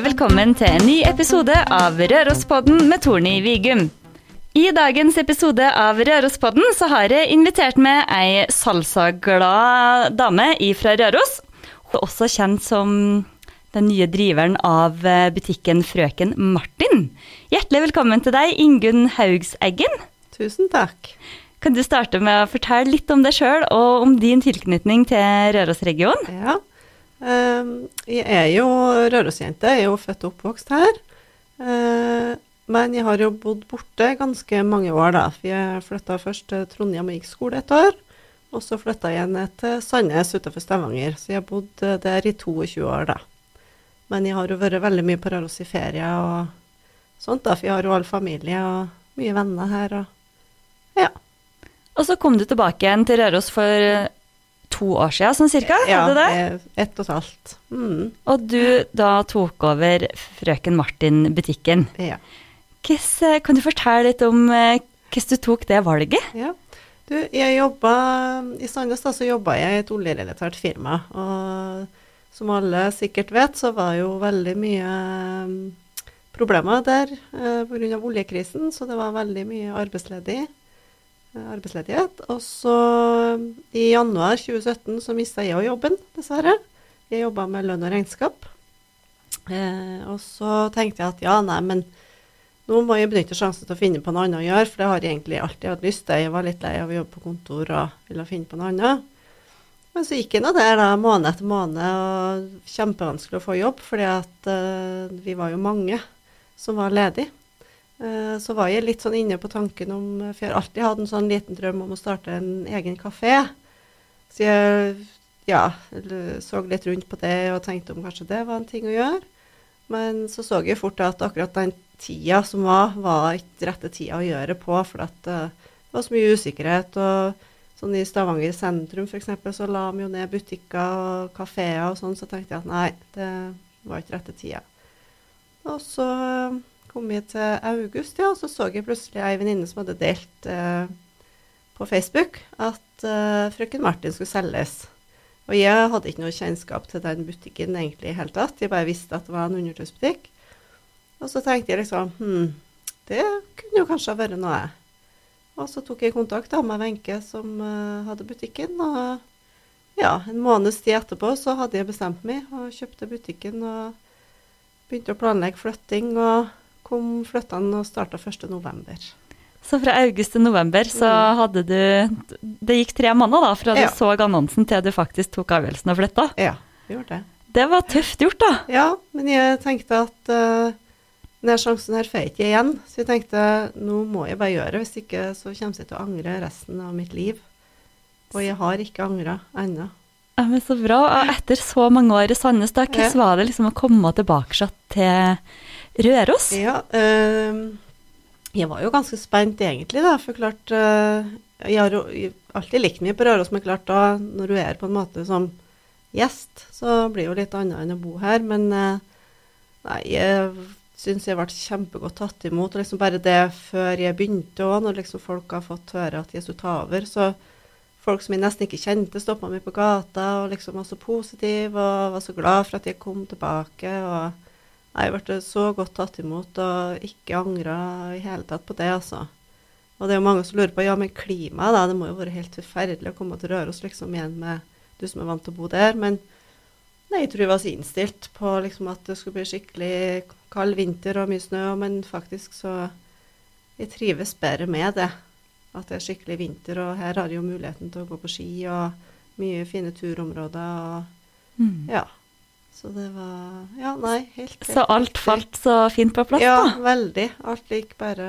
hjertelig velkommen til en ny episode av Rørospodden med Torny Vigum. I dagens episode av Rørospodden så har jeg invitert med ei salsaglad dame fra Røros. Hun er også kjent som den nye driveren av butikken Frøken Martin. Hjertelig velkommen til deg, Ingunn Haugseggen. Tusen takk. Kan du starte med å fortelle litt om deg sjøl og om din tilknytning til Rørosregionen? Ja. Ehm, jeg er jo Rørosjente, jeg er jo født og oppvokst her. Ehm, men jeg har jo bodd borte ganske mange år, da. For jeg flytta først til Trondheim og gikk skole et år. Og så flytta jeg ned til Sandnes utenfor Stavanger. Så jeg har bodd eh, der i 22 år, da. Men jeg har jo vært veldig mye på Røros i ferie og sånt, da. For jeg har jo all familie og mye venner her og ja. Og så kom du tilbake igjen til Røros for to år siden, sånn cirka? Ja, hadde det? ett og et halvt. Mm. Og du da tok over Frøken Martin-butikken. Ja. Kan du fortelle litt om eh, hvordan du tok det valget? Ja. Du, jeg jobba I Sandnes da, så jobba jeg i et oljerelatert firma. Og som alle sikkert vet, så var jo veldig mye problemer der eh, pga. oljekrisen. Så det var veldig mye arbeidsledig. Eh, arbeidsledighet. Og så i januar 2017 så mista jeg jo jobben, dessverre. Jeg jobba med lønn og regnskap. Eh, og så tenkte jeg at ja, nei, men nå må jeg benytte sjansen til å finne på noe annet å gjøre, for det har jeg egentlig alltid hatt lyst til. Jeg var litt lei av å jobbe på kontor og ville finne på noe annet. Men så gikk jeg nå der da, måned etter måned, og kjempevanskelig å få jobb, fordi at eh, vi var jo mange som var ledige. Uh, så var jeg litt sånn inne på tanken om For jeg har alltid hatt en sånn liten drøm om å starte en egen kafé. Så jeg ja, så litt rundt på det og tenkte om kanskje det var en ting å gjøre. Men så så jeg fort at akkurat den tida som var, var ikke rette tida å gjøre på, for uh, det var så mye usikkerhet. og sånn I Stavanger sentrum f.eks. så la vi jo ned butikker og kafeer og sånn, så tenkte jeg at nei, det var ikke rette tida. Og så kom jeg til august, ja, og så så jeg plutselig ei venninne som hadde delt eh, på Facebook at eh, frøken Martin skulle selges. Og jeg hadde ikke noe kjennskap til den butikken egentlig i hele tatt. Jeg bare visste at det var en undertøysbutikk. Og så tenkte jeg liksom hm, det kunne jo kanskje ha vært noe. Og så tok jeg kontakt med Wenche som uh, hadde butikken. Og ja, en måneds tid etterpå så hadde jeg bestemt meg og kjøpte butikken og begynte å planlegge flytting. Og kom flyttende og starta 1.11. Så fra august til november så mm. hadde du Det gikk tre måneder da, fra du ja. så annonsen til du faktisk tok avgjørelsen og flytta? Ja, vi gjorde det. Det var tøft gjort, da. Ja, men jeg tenkte at uh, denne sjansen her får jeg ikke igjen. Så jeg tenkte nå må jeg bare gjøre det, hvis ikke så kommer jeg til å angre resten av mitt liv. Og jeg har ikke angra ennå. Ja, men Så bra. Og etter så mange år i Sandnes, da, hvordan var det liksom å komme tilbake til Røros? Ja, Øh, jeg var jo ganske spent egentlig, da. For klart øh, Jeg har jo alltid likt mye på Røros, men klart da, når du er på en måte som gjest, så blir det jo litt annet enn å bo her. Men øh, nei, jeg syns jeg ble kjempegodt tatt imot. og liksom Bare det før jeg begynte òg, når liksom folk har fått høre at jeg skulle ta over, så folk som jeg nesten ikke kjente, stoppa meg på gata og liksom var så positive og var så glad for at jeg kom tilbake. og jeg ble så godt tatt imot og ikke angra i hele tatt på det, altså. Og det er jo mange som lurer på ja, men klimaet, da. Det må jo være helt forferdelig å komme til Røros liksom igjen med du som er vant til å bo der. Men nei, jeg tror jeg var så innstilt på liksom at det skulle bli skikkelig kald vinter og mye snø. Men faktisk så Jeg trives bedre med det. At det er skikkelig vinter, og her har jeg jo muligheten til å gå på ski og mye fine turområder og mm. ja. Så det var Ja, nei, helt, helt Så alt falt så fint på plass, ja, da? Ja, veldig. Alt gikk bare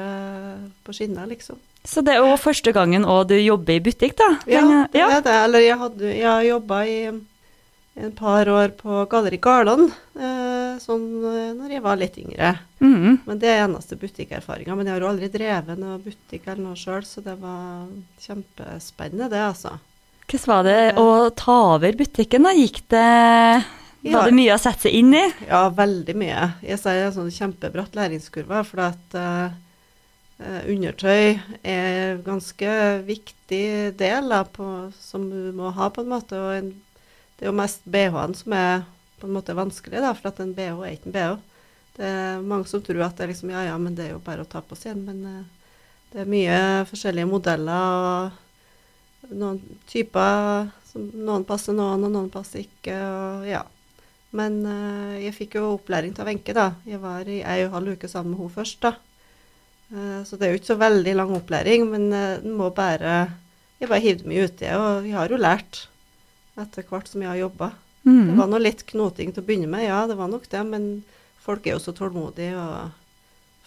på skinner, liksom. Så det er jo første gangen òg du jobber i butikk, da? Ja, det er det. Eller jeg, hadde, jeg jobba i en par år på Galleri Garland, eh, sånn eh, når jeg var litt yngre. Mm. Men det er eneste butikkerfaringa. Men jeg har jo aldri drevet noe butikk eller noe sjøl, så det var kjempespennende, det, altså. Hvordan var det å ta over butikken, da? Gikk det ja. Var det mye å sette seg inn i? Ja, veldig mye. Jeg sier en sånn kjempebratt læringskurve, for at uh, undertøy er en ganske viktig del da, på, som du må ha, på en måte. Og en, det er jo mest BH-en som er på en måte vanskelig, da, for at en BH er ikke en BH. Det er mange som tror at det er liksom, ja, ja, men det er jo bare å ta på seg en. Men uh, det er mye forskjellige modeller og noen typer som Noen passer noen, og noen passer ikke. og ja. Men uh, jeg fikk jo opplæring av Wenche, da. Jeg var i ei og en halv uke sammen med henne først, da. Uh, så det er jo ikke så veldig lang opplæring, men uh, den må bare Jeg bare hivde meg uti, og vi har jo lært etter hvert som jeg har jobba. Det Mm. var nå litt knoting til å begynne med, ja, det var nok det, men folk er jo så tålmodige og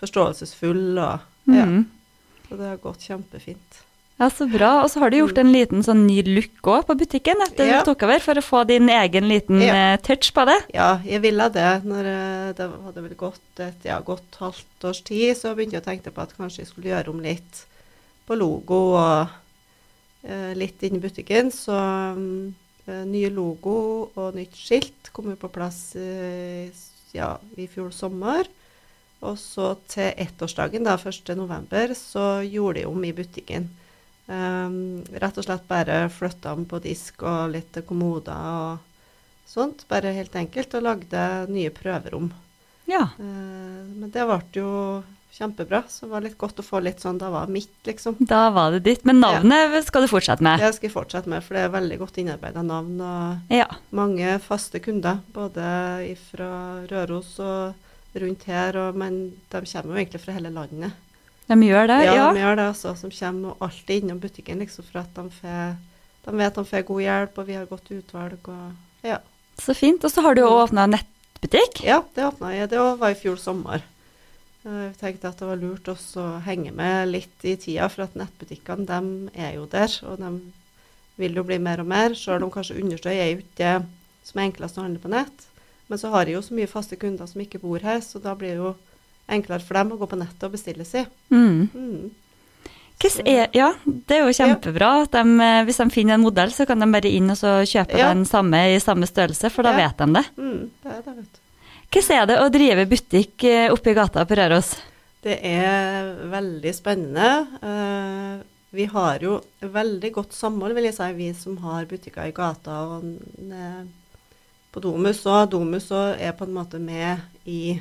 forståelsesfulle, og ja, Mm. så det har gått kjempefint. Ja, så bra. Og så har du gjort en liten sånn ny look òg på butikken etter Ja. du tok over, for å få din egen liten Ja. eh, touch på det. Ja, jeg ville det. Når eh, det hadde vel gått et ja, godt halvt års tid, så begynte jeg å tenke på at kanskje jeg skulle gjøre om litt på logo og eh, litt inn i butikken. Så um, eh, ny logo og nytt skilt kom jo på plass eh, ja, i fjor sommer. Og så til ettårsdagen, da, 1. november, så gjorde jeg om i butikken. Um, rett og slett bare flytta den på disk og litt kommoder og sånt. Bare helt enkelt. Og lagde nye prøverom. Ja. Uh, men det ble jo kjempebra. Så det var litt godt å få litt sånn Da var mitt, liksom. Da var det ditt. Men navnet skal du fortsette med. Det skal jeg fortsette med, for det er veldig godt innarbeida navn. Og Ja. mange faste kunder, både fra Røros og rundt her. Og, men de kommer jo egentlig fra hele landet. De gjør det, Ja, ja. de gjør det, altså. Som kommer og alltid innom butikken, liksom, for at de, får, de vet de får god hjelp, og vi har godt utvalg. og ja. Så fint. Og så har du jo åpna nettbutikk. Ja, det åpna jeg. Det var i fjor sommer. Eh, Jeg tenkte at det var lurt også å henge med litt i tida, for at nettbutikkene de er jo der, og de vil jo bli mer og mer. Selv om kanskje understøy er jo ikke det som er enklest å handle på nett. Men så har jeg jo så mye faste kunder som ikke bor her, så da blir det jo enklere for dem å gå på nettet og bestille seg. Mm. Mm. Er, ja, det er jo kjempebra. at de, eh, hvis de finner en modell, så kan de bare inn og så kjøpe Ja. den samme i samme størrelse, for da Ja. vet de det. Mm, det er det. Hvordan er det å drive butikk eh, oppe i gata på Røros? Det er veldig spennende. Eh, vi har jo veldig godt samhold, vil jeg si, vi som har butikker i gata og på Domus. Og Domus er på en måte med i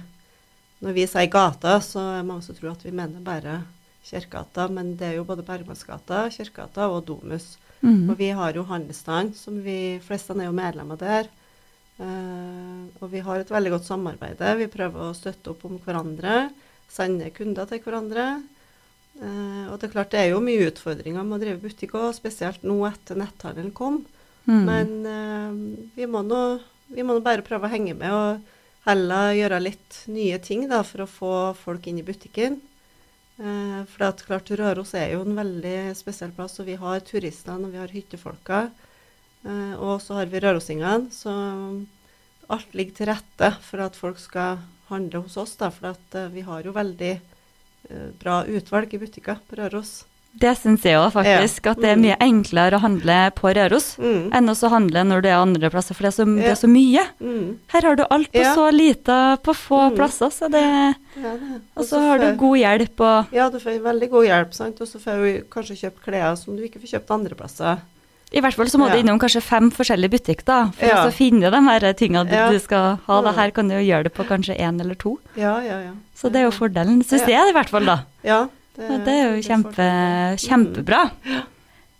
Når vi sier gata, så er mange som tror at vi mener bare Kirkegata, men det er jo både Bergmannsgata, Kirkegata og Domus. Mm. Og vi har jo handelsstand, som vi fleste er jo medlemmer der. Uh, og vi har et veldig godt samarbeid. Vi prøver å støtte opp om hverandre, sende kunder til hverandre. Uh, og det er klart det er jo mye utfordringer med å drive butikk òg, spesielt nå etter netthandelen kom. Mm. Men uh, vi må nå vi må nå bare prøve å henge med og heller gjøre litt nye ting da, for å få folk inn i butikken. Eh, for at klart Røros er jo en veldig spesiell plass, og vi har turistene og vi har hyttefolka. Eh, og så har vi rørosingene, så alt ligger til rette for at folk skal handle hos oss. da, For at eh, vi har jo veldig eh, bra utvalg i butikker på Røros. Det syns jeg òg, faktisk. Ja. At det er mye enklere å handle på Røros Mm. enn å handle når det er andre plasser, for det er så, det er så mye. Mm. Her har du alt på Ja. så lite på få Mm. plasser, så det Det. Og så har du god hjelp og Ja, du får veldig god hjelp, sant? og så får du kanskje kjøpt klær som du ikke får kjøpt andre plasser. I hvert fall så må du innom kanskje fem forskjellige butikker da, for Ja. å finne de her tingene du, Ja. du skal ha. Da. Mm. Her kan du jo gjøre det på kanskje én eller to. Ja, ja, ja. Så det er jo fordelen, syns Ja. jeg i hvert fall, da. Ja, Og det er jo det kjempe, kjempebra.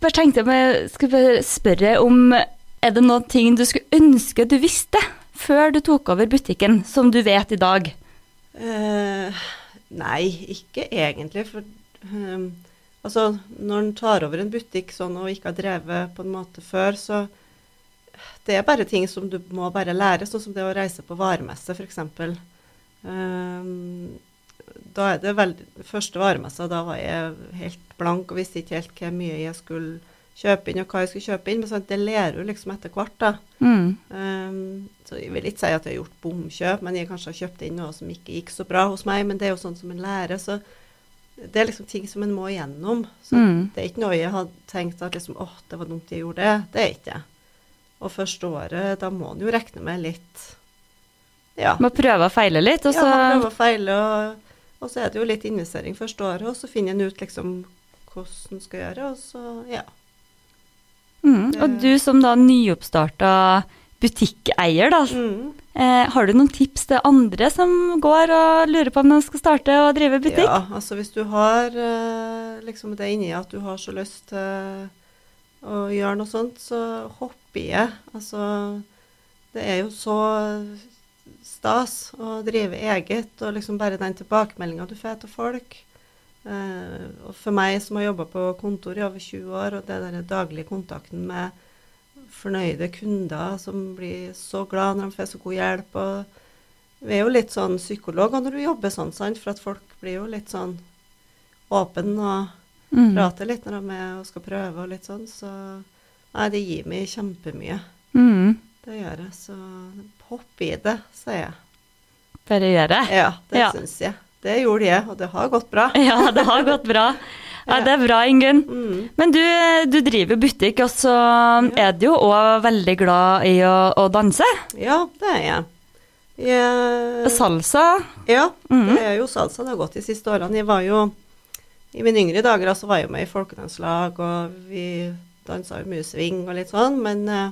Bare tenkte jeg meg, skulle spørre om er det noen ting du skulle ønske du visste før du tok over butikken, som du vet i dag? Uh, nei, ikke egentlig. For ehm, altså, når en tar over en butikk sånn og ikke har drevet på en måte før, så det er bare ting som du må bare lære, sånn som det å reise på varemesse, f.eks. Um, da er det veldig Første varemessa, da var jeg helt blank og visste ikke helt hvor mye jeg skulle kjøpe inn, og hva jeg skulle kjøpe inn. Men sånn, det lærer du liksom etter hvert, da. Mm. Um, så jeg vil ikke si at jeg har gjort bomkjøp, men jeg kanskje har kjøpt inn noe som ikke gikk så bra hos meg. Men det er jo sånn som en lærer, så det er liksom ting som en må igjennom. Så Mm. det er ikke noe jeg hadde tenkt at liksom, åh, det var dumt jeg gjorde det. Det er ikke det. Og første året, da må en jo regne med litt Ja. Må prøve og feile litt, og ja, så man prøver å feile, og, og så er det jo litt investering første året, og så finner en ut liksom hvordan en skal gjøre, og så ja. mm. Og du som da nyoppstarta butikkeier, da. Mm. Eh, har du noen tips til andre som går og lurer på om de skal starte å drive butikk? Ja, altså hvis du har eh, liksom det inni at du har så lyst til å gjøre noe sånt, så hopp i det. Altså, det er jo så stas å drive eget, og liksom bare den tilbakemeldinga du får til folk. Uh, og for meg som har jobba på kontor i over 20 år, og det den daglige kontakten med fornøyde kunder som blir så glad når de får så god hjelp. og Vi er jo litt sånn psykologer når du jobber sånn, sant? for at folk blir jo litt sånn åpne og Mm. prater litt når de er og skal prøve og litt sånn. Så nei, det gir meg kjempemye. Mm. Det gjør jeg. Så hopp i det, sier jeg. Bare gjør det. Ja, det Ja. syns jeg. Det gjorde jeg, og det har gått bra. Ja, det har gått bra. Ja, det er bra, Ingunn. Mm. Men du, du driver butikk, og så er du jo òg veldig glad i å, å danse. Ja, det er jeg. jeg Salsa. Ja, mm. det er jo salsa det har gått de siste årene. Jeg var jo I mine yngre dager altså, var jeg med i folkedanslag, og vi dansa jo mye sving og litt sånn, men eh,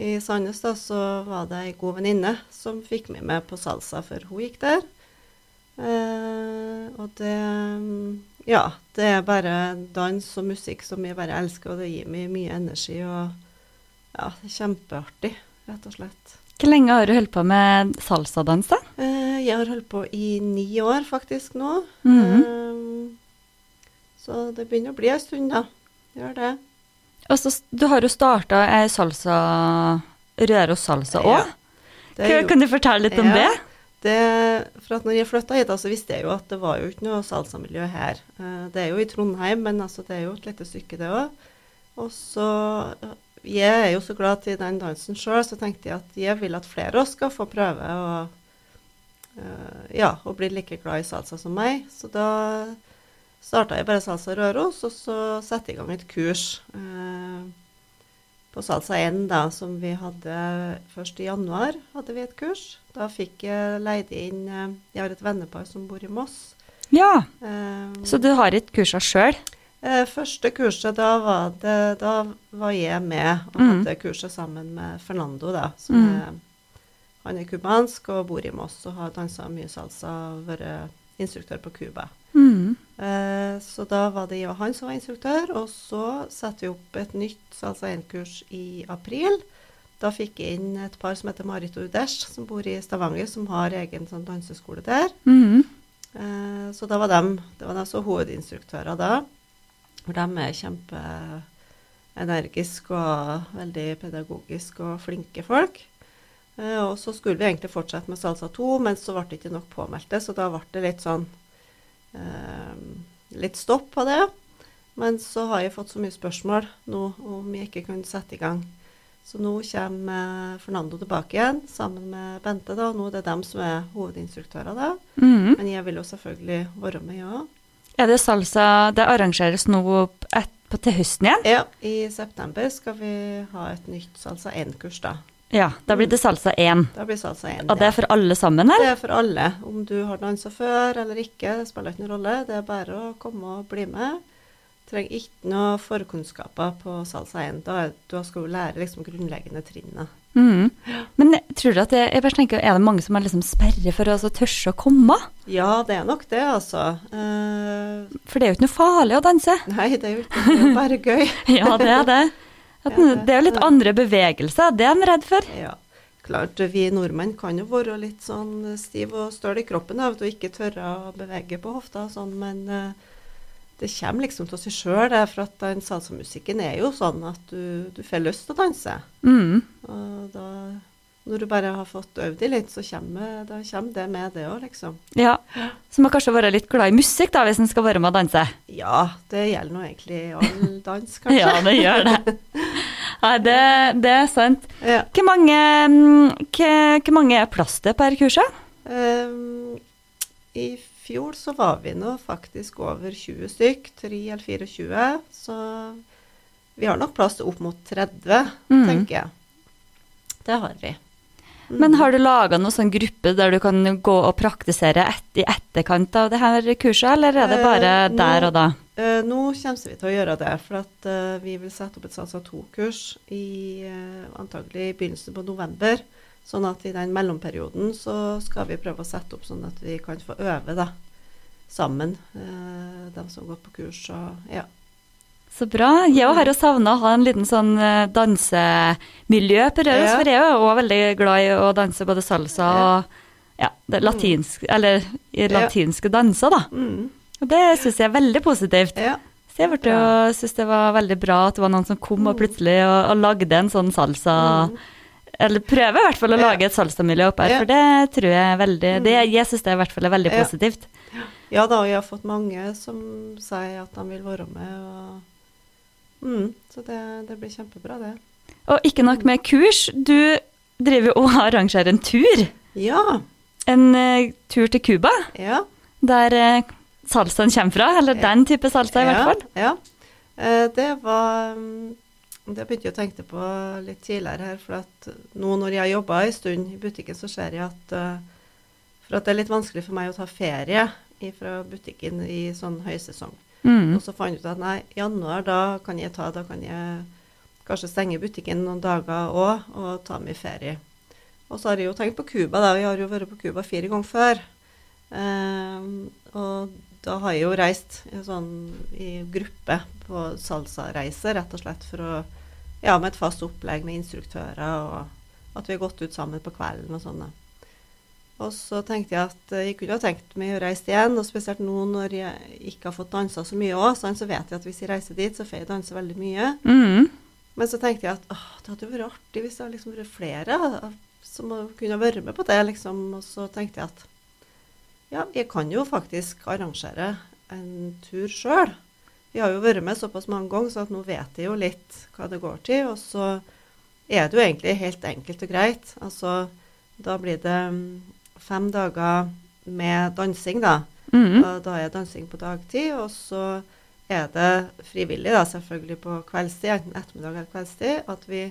i Sandnes da så var det ei god venninne som fikk meg med på salsa før hun gikk der. Eh, og det mm, Ja, det er bare dans og musikk som jeg bare elsker, og det gir meg mye energi og Ja, det er kjempeartig, rett og slett. Hvor lenge har du holdt på med salsadans, da? Eh, jeg har holdt på i ni år faktisk nå. Mhm. Eh, så det begynner å bli en stund, da. Gjør det. Og så, du har jo starta ei salsa Røros salsa òg. Er Kan du fortelle litt om Ja. det? Det, for at når jeg flytta hit, så visste jeg jo at det var jo ikke noe salsamiljø her. Eh, det er jo i Trondheim, men altså, det er jo et lite stykke, det òg. Og så eh, Jeg er jo så glad til den dansen sjøl, så tenkte jeg at jeg vil at flere av oss skal få prøve å eh, ja, å bli like glad i salsa som meg. Så da starta jeg bare Salsa Røros, og så satte jeg i gang et kurs eh, på Salsa 1, da, som vi hadde først i januar. hadde vi et kurs. Da fikk jeg leid inn eh, Jeg har et vennepar som bor i Moss. Ja. Eh, Så du har et kurs sjøl? eh, første kurset, da var, det, da var jeg med og Mm. hadde kurset sammen med Fernando, da, som Mm. er Han er cubansk og bor i Moss og har dansa mye salsa og vært instruktør på Cuba. Mm. Eh, så da var det jeg og han som var instruktør, og så satte vi opp et nytt Salsa 1-kurs i april. Da fikk jeg inn et par som heter Marit og Udesh, som bor i Stavanger, som har egen sånn danseskole der. Mm. Eh, så da var de, det var som hovedinstruktører da. For de er kjempeenergiske og veldig pedagogiske og flinke folk. Eh, og så skulle vi egentlig fortsette med Salsa 2, men så ble det ikke nok påmeldte, så da ble det litt sånn Litt stopp på det. Men så har jeg fått så mye spørsmål nå om jeg ikke kunne sette i gang. Så nå kommer Fernando tilbake igjen sammen med Bente, da. Nå er det dem som er hovedinstruktører da. Mm. Men jeg vil jo selvfølgelig være med, ja. Er det salsa Det arrangeres nå et, på, til høsten igjen? Ja, i september skal vi ha et nytt Salsa 1-kurs, da. Ja. Da blir det salsa 1. Da blir Salsa 1. Og det er for alle sammen, det er for alle. Om du har dansa før eller ikke, det spiller ikke noen rolle. Det er bare å komme og bli med. Trenger ikke noe forkunnskaper på Salsa 1. Da, skal du lære liksom grunnleggende trinnene. Mm. Men tror du at det, jeg bare tenker, er det mange som er liksom sperre for å altså, tørre å komme? Ja, det er nok det, altså. Uh, For det er jo ikke noe farlig å danse. nei, det er jo ikke det er bare gøy. Ja, det er det. Det er jo litt andre bevegelser, det er de redd for. Ja, klart vi nordmenn kan jo være litt sånn stiv og støl i kroppen av og ikke tørre å bevege på hofta og sånn, men eh, det kommer liksom til seg sjøl, for at den salsamusikken er jo sånn at du, du får lyst til å danse. Mm. Og da, når du bare har fått øvd deg litt, så kommer, da kommer det med det òg, liksom. Ja. Så må kanskje være litt glad i musikk da, hvis en skal være med og danse. Ja, det gjelder nå egentlig all dans, kanskje. Ja, det gjør det. Nei, det, det er sant. Ja. Hvor mange, mm, hvor, hvor mange er plass til per kurset? Um, I fjor så var vi nå faktisk over 20 stykk, 3 eller 24, så vi har nok plass til opp mot 30, Mm. tenker jeg. Det har vi. Men har du laga noen sånn gruppe der du kan gå og praktisere et, i etterkant av det her kurset, eller er det bare Eh, nå- der og da? Eh, nå kommer vi til å gjøre det, for at eh, vi vil sette opp et Salsa 2-kurs i eh, antagelig i begynnelsen på november. Sånn at i den mellomperioden så skal vi prøve å sette opp sånn at vi kan få øve da, sammen, eh, de som går på kurs. Og, ja. Så bra. Jeg har jo savna å ha en liten sånn eh, dansemiljø på Røros, Ja. for jeg er jo også veldig glad i å danse både salsa og ja, det latinsk, eller i Ja. latinske danser, da. Mm, Og det syns jeg er veldig positivt. ja. Så jeg ble jo, synes det var veldig bra at det var noen som kom og plutselig og, og lagde en sånn salsa Mm. Eller prøver i hvert fall å Ja. lage et salsamiljø opp her, Ja. for det tror jeg er veldig det, Jeg syns det i hvert fall er veldig Ja. positivt. ja da, og jeg har fått mange som sier at de vil være med. Og, mm, så det, det blir kjempebra, det. Og ikke nok med kurs, du driver og arrangerer en tur. Ja. En uh, tur til Cuba, ja. der uh, salsaen kommer fra. Eller Ja. den type salsa, i hvert fall. Ja. Uh, det var um, Det begynte jeg å tenke på litt tidligere her. For at nå når jeg har jobba en stund i butikken, så ser jeg at For at det er litt vanskelig for meg å ta ferie fra butikken i sånn høysesong. Mm. Og så fant jeg ut at nei, januar, da kan jeg ta Da kan jeg kanskje stenge butikken noen dager òg, og ta meg ferie. Og så har jeg jo tenkt på Cuba, da. Vi har jo vært på Cuba fire ganger før. Ehm, og da har jeg jo reist sånn i gruppe på salsareise, rett og slett for å Ja, med et fast opplegg med instruktører, og at vi har gått ut sammen på kvelden og sånn. Og så tenkte jeg at eh, jeg kunne ha tenkt meg å reise igjen, og spesielt nå når jeg ikke har fått dansa så mye òg, så vet jeg at hvis jeg reiser dit, så får jeg danse veldig mye. Mm. Men så tenkte jeg at åh, det hadde jo vært artig hvis det hadde liksom vært flere som kunne vært med på det, liksom. Og så tenkte jeg at ja, jeg kan jo faktisk arrangere en tur sjøl. Vi har jo vært med såpass mange ganger, så at nå vet jeg jo litt hva det går til. Og så er det jo egentlig helt enkelt og greit. Altså, da blir det fem dager med dansing, da. Mm. Da, da er dansing på dagtid, og så er det frivillig, da, selvfølgelig på kveldstid, enten ettermiddag eller kveldstid, at vi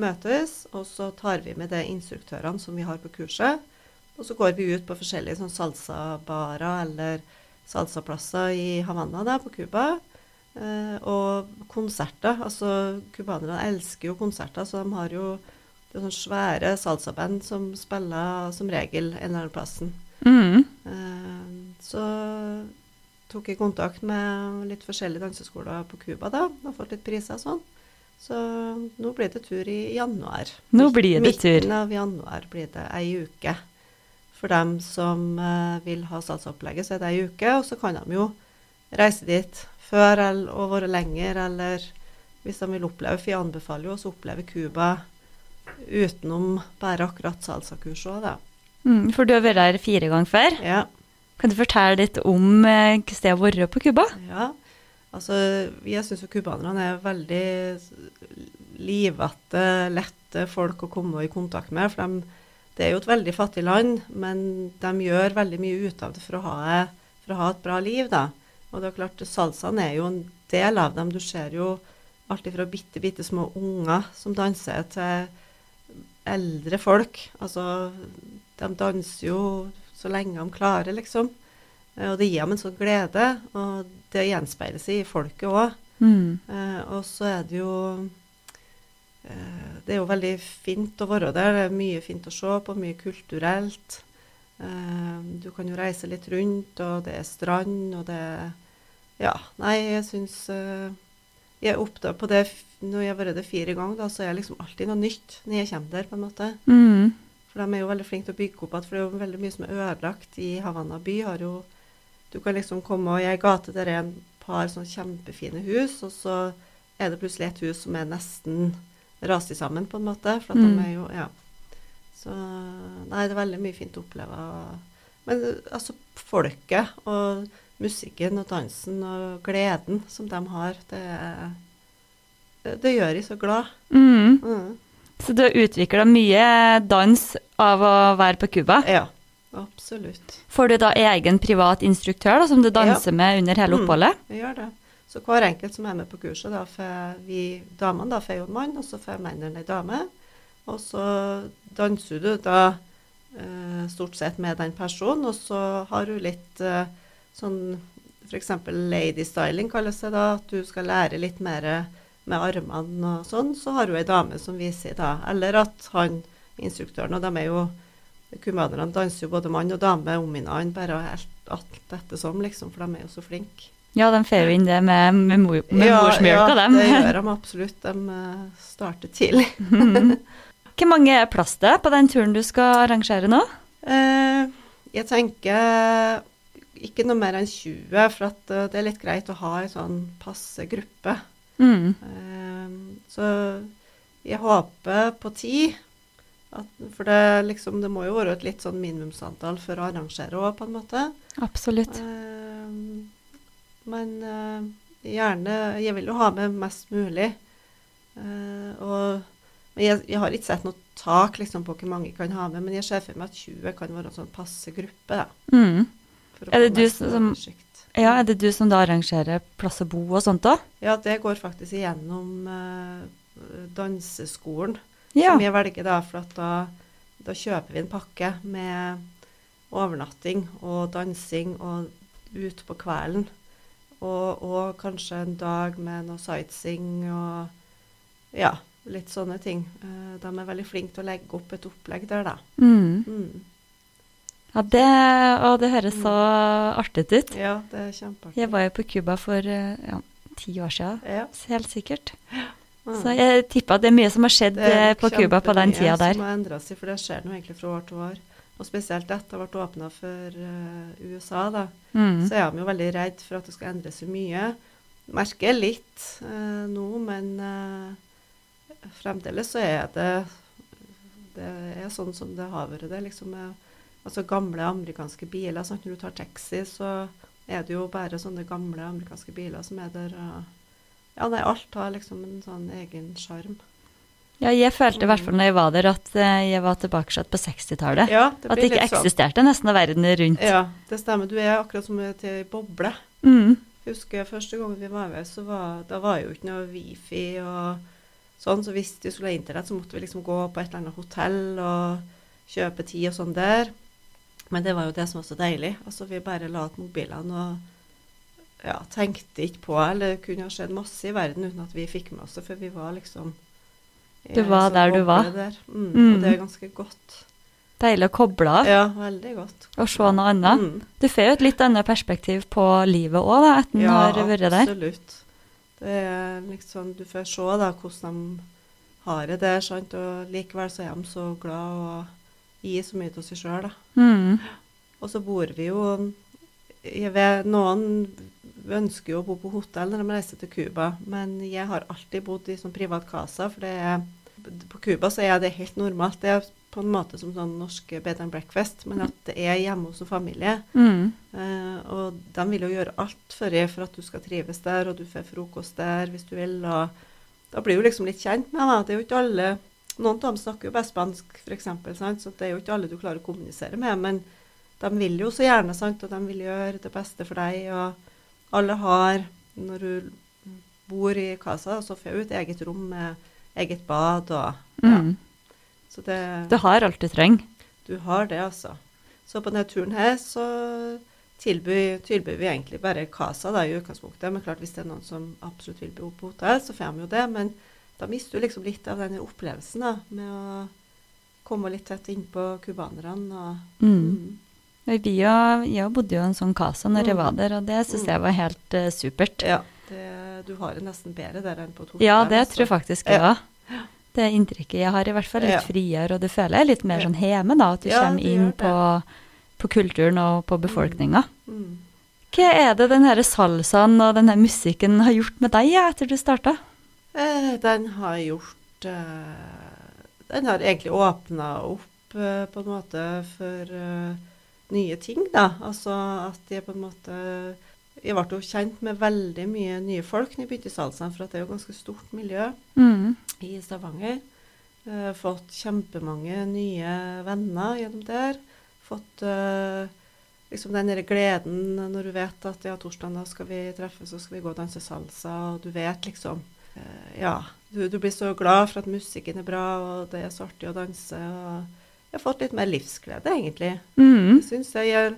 møtes, og så tar vi med de instruktørene som vi har på kurset. Og så går vi ut på forskjellige sånn salsabarer eller salsaplasser i Havanna da, på Cuba. Eh, og konserter. Altså, cubanerne elsker jo konserter, så de har jo det er sånne svære salsaband som spiller som regel en eller annen plassen. Mm. Eh, Så tok jeg kontakt med litt forskjellige danseskoler på Cuba da, og fått litt priser og sånn. Så nå blir det tur i januar. Nå blir det tur. Midten av januar blir det ei uke. For dem som eh, vil ha salsaopplegget, så er det ei uke, og så kan de jo reise dit før eller, og være lenger, eller hvis de vil oppleve, for jeg anbefaler jo også å oppleve Cuba utenom bare akkurat salsakurs òg, da. Mm. For du har vært der fire ganger før. Ja. Kan du fortelle litt om eh, hvordan det har vært på Cuba? Ja, altså jeg syns jo cubanerne er veldig livete, lette folk å komme i kontakt med. For de, det er jo et veldig fattig land, men de gjør veldig mye ut av det for å ha, for å ha et bra liv, da. Og det er klart, salsaen er jo en del av dem. Du ser jo alt fra bitte, bitte små unger som danser, til eldre folk. Altså, de danser jo så lenge de klarer, liksom. Eh, Og det gir dem en sånn glede, og det gjenspeiler seg i folket òg. Mm. Eh, og så er det jo eh, Det er jo veldig fint å være der. Det er mye fint å se på, mye kulturelt. Eh, du kan jo reise litt rundt, og det er strand, og det er Ja, nei, jeg syns eh, Jeg opptatt på det Når jeg har vært der fire ganger, da, så er det liksom alltid noe nytt når jeg kommer der, på en måte. Mm. For de er jo veldig flinke til å bygge opp igjen, for det er jo veldig mye som er ødelagt i Havanna by. har jo, Du kan liksom komme og i ei gate der er en par sånn kjempefine hus, og så er det plutselig et hus som er nesten rast sammen, på en måte. For at Mm. de er jo Ja. Så Nei, det er veldig mye fint å oppleve. Men altså, folket og musikken og dansen og gleden som de har, det er Det, gjør de så glad. Mm. Mm. Så du har utvikla mye dans av å være på Cuba. Ja, absolutt. Får du da egen privat instruktør da, som du danser med under hele Mm. jeg Vi gjør det. Så hver enkelt som er med på kurset, da får vi damene da får jo en mann, og så får mennene ei dame. Og så danser du da eh, stort sett med den personen, og så har du litt eh, sånn f.eks. lady styling kalles det da, at du skal lære litt mer med armene og sånn. Så har du ei dame som viser da, eller at han instruktøren. Og de er jo Cubanerne danser jo både mann og dame om hverandre, bare helt alt ettersom, liksom, for de er jo så flinke. Ja, de får jo inn det med, med, mor, med ja, morsmjølka, ja, dem. det gjør de absolutt. De eh, starter tidlig. Hvor mange er plass det på den turen du skal arrangere nå? Eh, jeg tenker ikke noe mer enn 20, for at eh, det er litt greit å ha en sånn passe gruppe. Mm. Uh, så jeg håper på ti. At, for det, liksom, det må jo være et litt sånn minimumsantall for å arrangere òg, på en måte. Absolutt. Uh, men uh, gjerne Jeg vil jo ha med mest mulig. Eh, og, men jeg, jeg har ikke sett noe tak liksom, på hvor mange jeg kan ha med, men jeg ser for meg at 20 kan være en sånn passe gruppe. Da, Mm. Er det du som-. Ja, er det du som da arrangerer plass å bo og sånt da? Ja, det går faktisk igjennom eh, danseskolen. Ja. som jeg velger da, for at da, da kjøper vi en pakke med overnatting og dansing og ut på kvelden. Og, og kanskje en dag med noe sightseeing og ja, litt sånne ting. Eh, de er veldig flinke til å legge opp et opplegg der, da. Mm. Mm. Ja, det, og det høres så artig ut. Ja, det er kjempeartig. Jeg var jo på Cuba for eh, ja, ti år siden, Ja. helt sikkert. Så jeg tipper at det er mye som har skjedd Det er eh, på Cuba på den tida der. som har endret seg, for det skjer nå egentlig fra år til år. Og spesielt etter ha vært åpna for eh, USA, da. Mm. så er de jo veldig redd for at det skal endre seg mye. Merker litt eh, nå, men eh, fremdeles så er det det er sånn som det har vært. Det liksom med, altså gamle amerikanske biler. Sant? Når du tar taxi, så er det jo bare sånne gamle amerikanske biler som er der. Ja, nei, alt har liksom en sånn egen sjarm. Ja, jeg følte i hvert fall når jeg var der, at eh, jeg var tilbake på 60-tallet. Ja, At det ikke sånn. eksisterte nesten av verden rundt. Ja, det stemmer. Du er akkurat som til ei boble. Mm. husker første gang vi var med, så var, da var jo ikke noe wifi og sånn, så hvis vi skulle ha internett, så måtte vi liksom gå på et eller annet hotell og kjøpe tid og sånn der. Men det var jo det som var så deilig. Altså, vi bare la igjen mobilene og ja, tenkte ikke på, eller det kunne ha skjedd masse i verden uten at vi fikk med oss det, for vi var liksom Du var sånn der du var. Der. Mm, Mm. Og det er ganske godt. Deilig å koble av Ja, veldig godt. og se noe annet. Mm. Du får jo et litt annet perspektiv på livet òg, da, etter ja, har vært der. absolutt. Det er liksom, du får se da hvordan de har det der, sant? og likevel så er de så glad og gir så mye til seg sjøl. Mm. Og så bor vi jo jeg vet, Noen ønsker jo å bo på hotell når de reiser til Cuba, men jeg har alltid bodd i sånn privat casa, for det er På Cuba så er det helt normalt. Det er på en måte som sånn norsk bed and breakfast, men at det er hjemme hos en familie. Mm. Uh, og de vil jo gjøre alt for for at du skal trives der, og du får frokost der hvis du vil. og Da blir du liksom litt kjent med dem. Det er jo ikke alle Noen av dem snakker jo bare spansk, f.eks., så det er jo ikke alle du klarer å kommunisere med. Men de vil jo så gjerne, sant, og de vil gjøre det beste for deg. Og alle har, når du bor i casa, så får du et eget rom med eget bad og ja. Mm. Så det Du har alt du trenger. du har det, altså. Så på denne turen her så tilbyr, tilbyr vi egentlig bare casa da, i utgangspunktet. Men klart hvis det er noen som absolutt vil bo på hotell, så får de jo det. Men da mister du liksom litt av denne opplevelsen da, med å komme litt tett innpå cubanerne. Mm. Mm. Vi jeg bodde jo i en sånn casa når jeg Mm. var der, og det syns jeg var helt uh, supert. Ja, det, du har det nesten bedre der enn på et. Ja, det altså. tror jeg faktisk jeg Ja. òg. Det inntrykket jeg har, i hvert fall litt Ja. friere, og du føler deg litt mer sånn hjemme, da, at du Ja, kommer inn på, på kulturen og på befolkninga. Mm. Hva er det den her salsaen og den her musikken har gjort med deg etter du starta? Eh, den har gjort eh, Den har egentlig åpna opp eh, på en måte for nye ting, da. Altså at jeg på en måte Jeg ble jo kjent med veldig mye nye folk når jeg begynte i salsaen, for at det er jo ganske stort miljø Mm. i Stavanger. Eh, fått kjempemange nye venner gjennom der. Fått liksom den der gleden når du vet at ja, torsdag da skal vi treffes og skal vi gå og danse salsa, og du vet liksom Ja, du, du blir så glad for at musikken er bra, og det er så artig å danse. og Jeg har fått litt mer livsglede, egentlig. Mm. Jeg synes jeg, jeg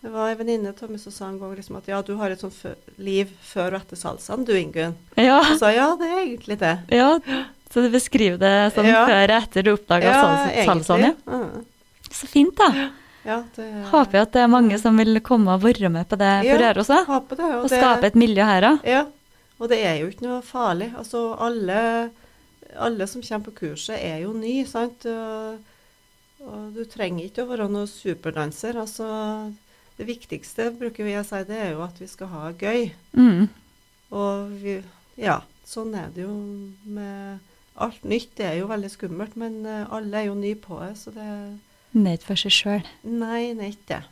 det var en venninne av meg som sa en gang liksom at ja, du har et sånt liv før og etter salsaen, du Ingunn. Ja. Og sa ja, det er egentlig det. ja. Så du beskriver det som Ja. før og etter du oppdaga ja, salsaen? Ja. Mm. Så fint, da. Ja, det, Håper jeg at det er mange som vil komme og være med på det på Ja, også. håper det. Og skape et miljø her òg. Ja, og det er jo ikke noe farlig. Altså, alle, alle som kommer på kurset, er jo nye, sant. Og, og du trenger ikke å være noen superdanser. Altså, det viktigste, bruker vi å si, det er jo at vi skal ha gøy. Mm. Og vi, ja, sånn er det jo med alt nytt. Det er jo veldig skummelt, men eh, alle er jo nye på det, så det Nøyd for seg sjøl. Nei, det er ikke det.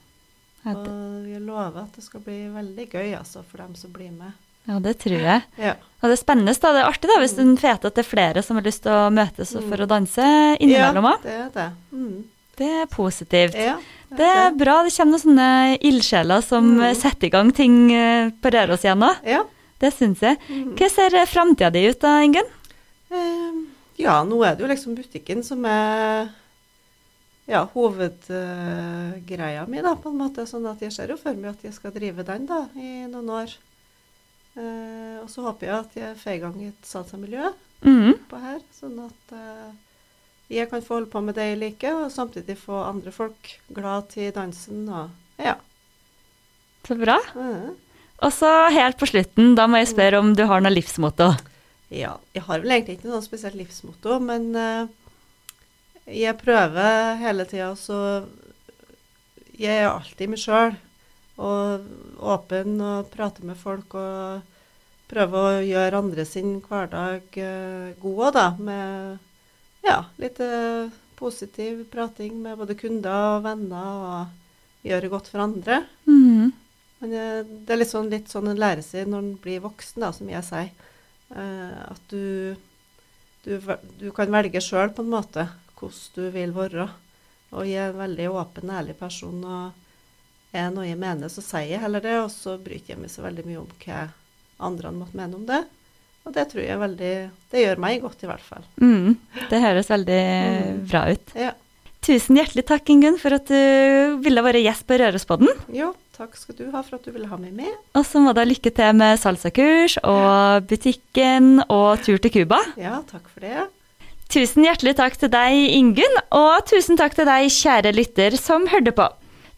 Og vi lover at det skal bli veldig gøy altså, for dem som blir med. Ja, det tror jeg. Ja. Og det er spennende. da. Det er artig da, hvis en vet at det er flere som har lyst til å møtes for å danse innimellom Ja, det er det. Mm. Det er positivt. Ja, Det er bra. Det kommer noen sånne ildsjeler som Mm. setter i gang ting eh, på Røros igjen nå. Ja. Det syns jeg. Mm. Hva ser framtida di ut da, Ingunn? Eh, ja, nå er det jo liksom butikken som er ja, hovedgreia mi, da, på en måte. Sånn at jeg ser jo for meg at jeg skal drive den da, i noen år. Eh, og så håper jeg at jeg får i gang et salsamiljø Mm. på her, sånn at uh, jeg kan få holde på med det jeg liker, og samtidig få andre folk glad til dansen. og ja. Så bra. Mhm. Og så helt på slutten, da må jeg spørre om du har noe livsmotto. Ja, jeg har vel egentlig ikke noe spesielt livsmotto, men uh, jeg prøver hele tida så Jeg er alltid meg sjøl. Og åpen og prate med folk og prøve å gjøre andre sin hverdag eh, god òg, da. Med ja, litt eh, positiv prating med både kunder og venner, og gjøre godt for andre. Mm. Men eh, det er litt sånn, litt sånn en lærer seg når en blir voksen, da, som jeg sier. At du, du, du kan velge sjøl på en måte hvordan du vil være. Og jeg er en veldig åpen, ærlig person. og er noe jeg mener, så sier jeg heller det. Og så bryr jeg meg så veldig mye om hva andre måtte mene om det. Og det tror jeg veldig Det gjør meg godt, i hvert fall. Mm. Det høres veldig Mm. bra ut. Ja. Tusen hjertelig takk, Ingunn, for at du ville være gjest på Rørospodden. Jo, takk skal du ha for at du ville ha meg med. Og så må du ha lykke til med salsakurs og butikken og tur til Cuba. Ja, takk for det. Tusen hjertelig takk til deg, Ingunn, og tusen takk til deg, kjære lytter, som hørte på.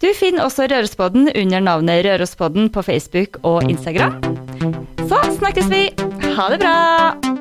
Du finner også Rørospodden under navnet Rørospodden på Facebook og Instagram. Så snakkes vi. Ha det bra!